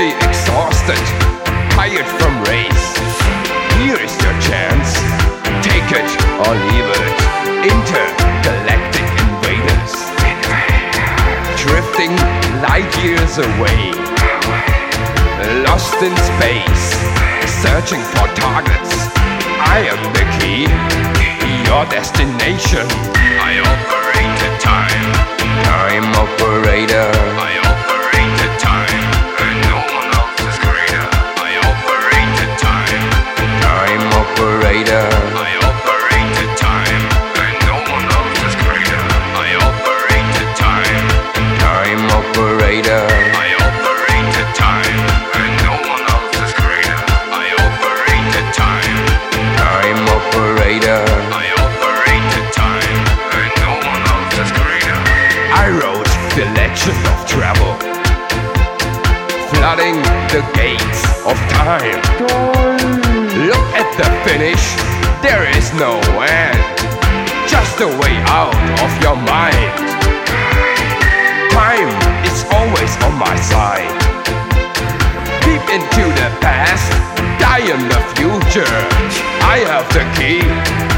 mentally exhausted, tired from race. Here is your chance. Take it or leave it. Intergalactic invaders. Drifting light years away. Lost in space. Searching for targets. I am the key. Your destination. I operate the time. Time operator. time. Look at the finish, there is no end. Just a way out of your mind. Time is always on my side. Deep into the past, die in the future. I have the key.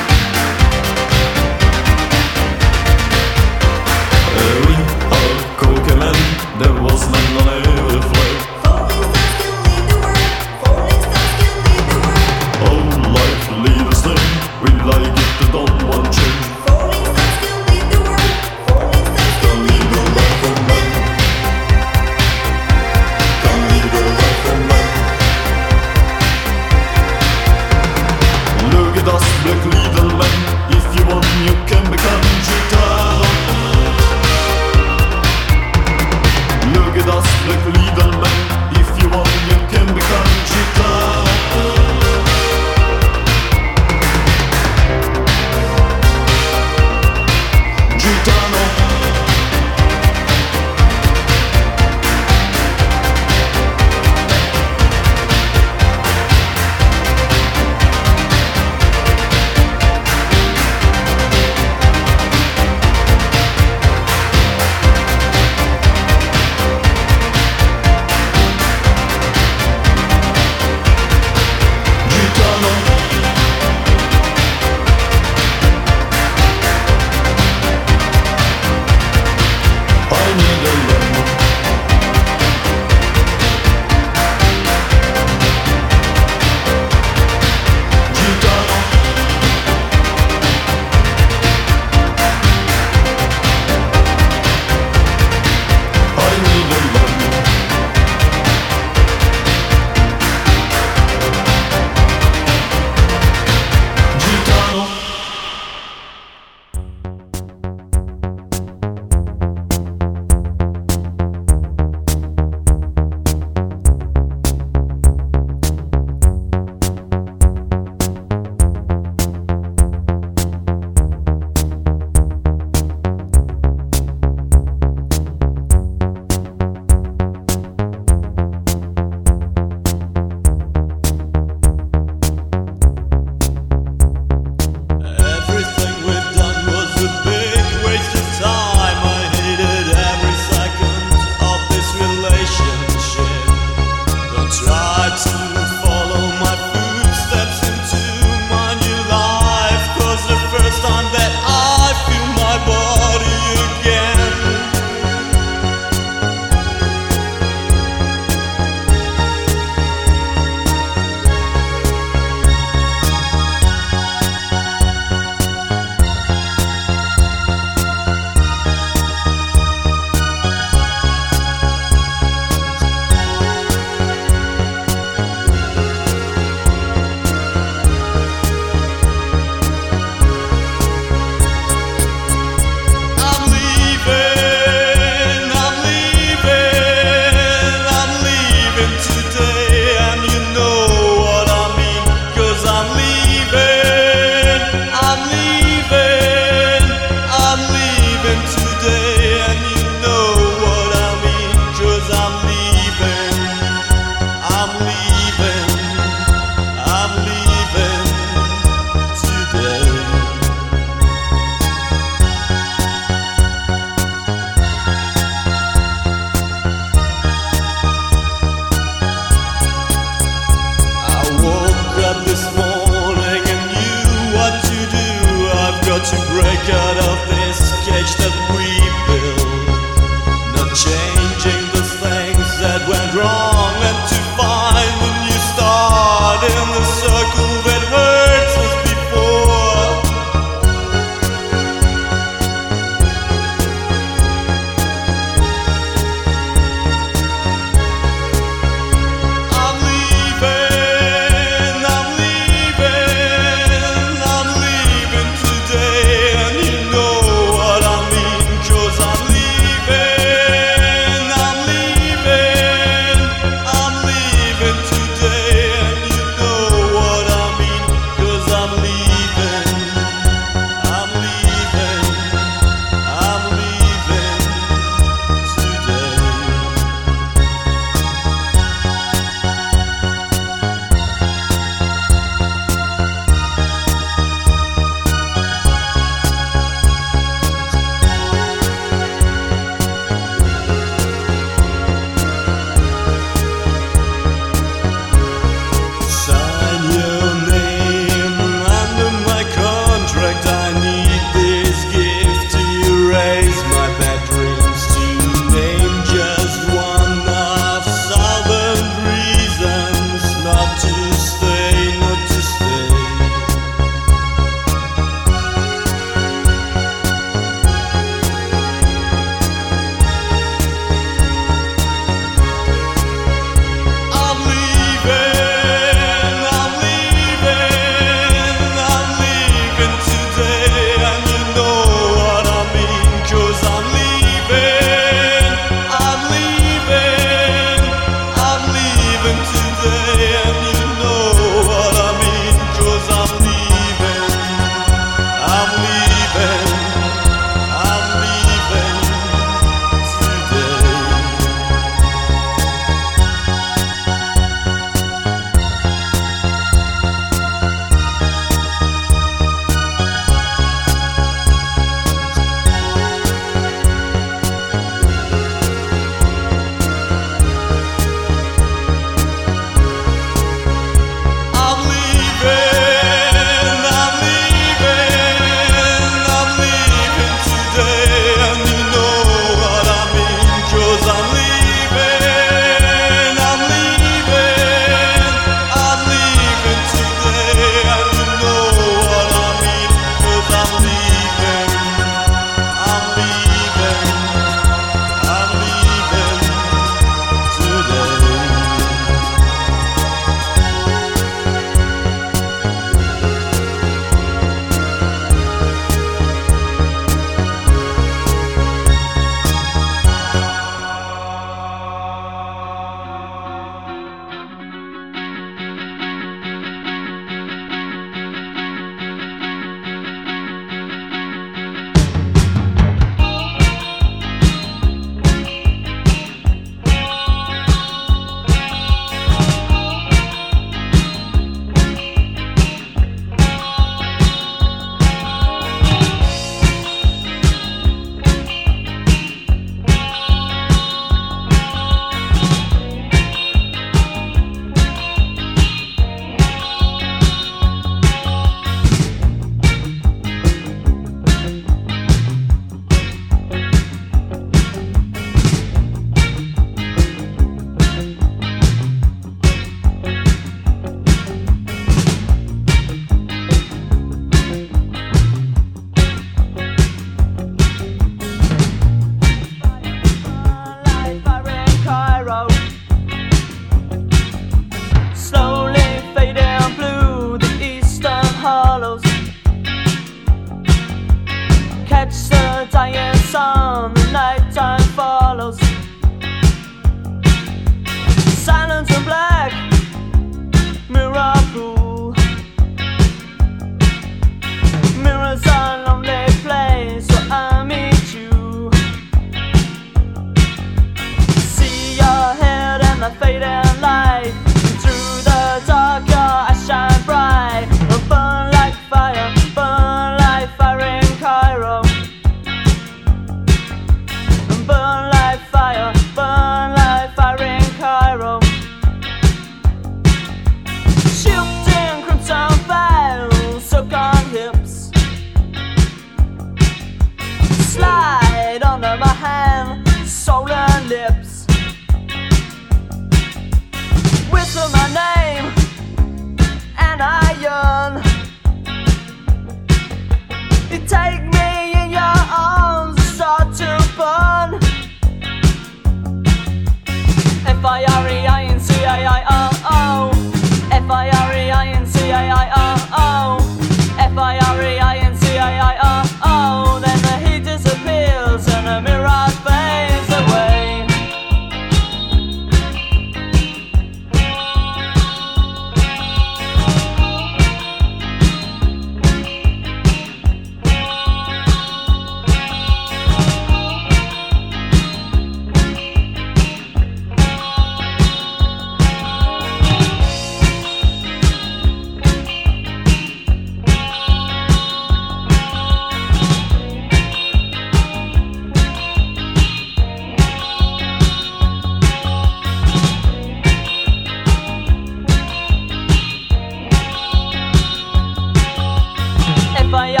翻呀。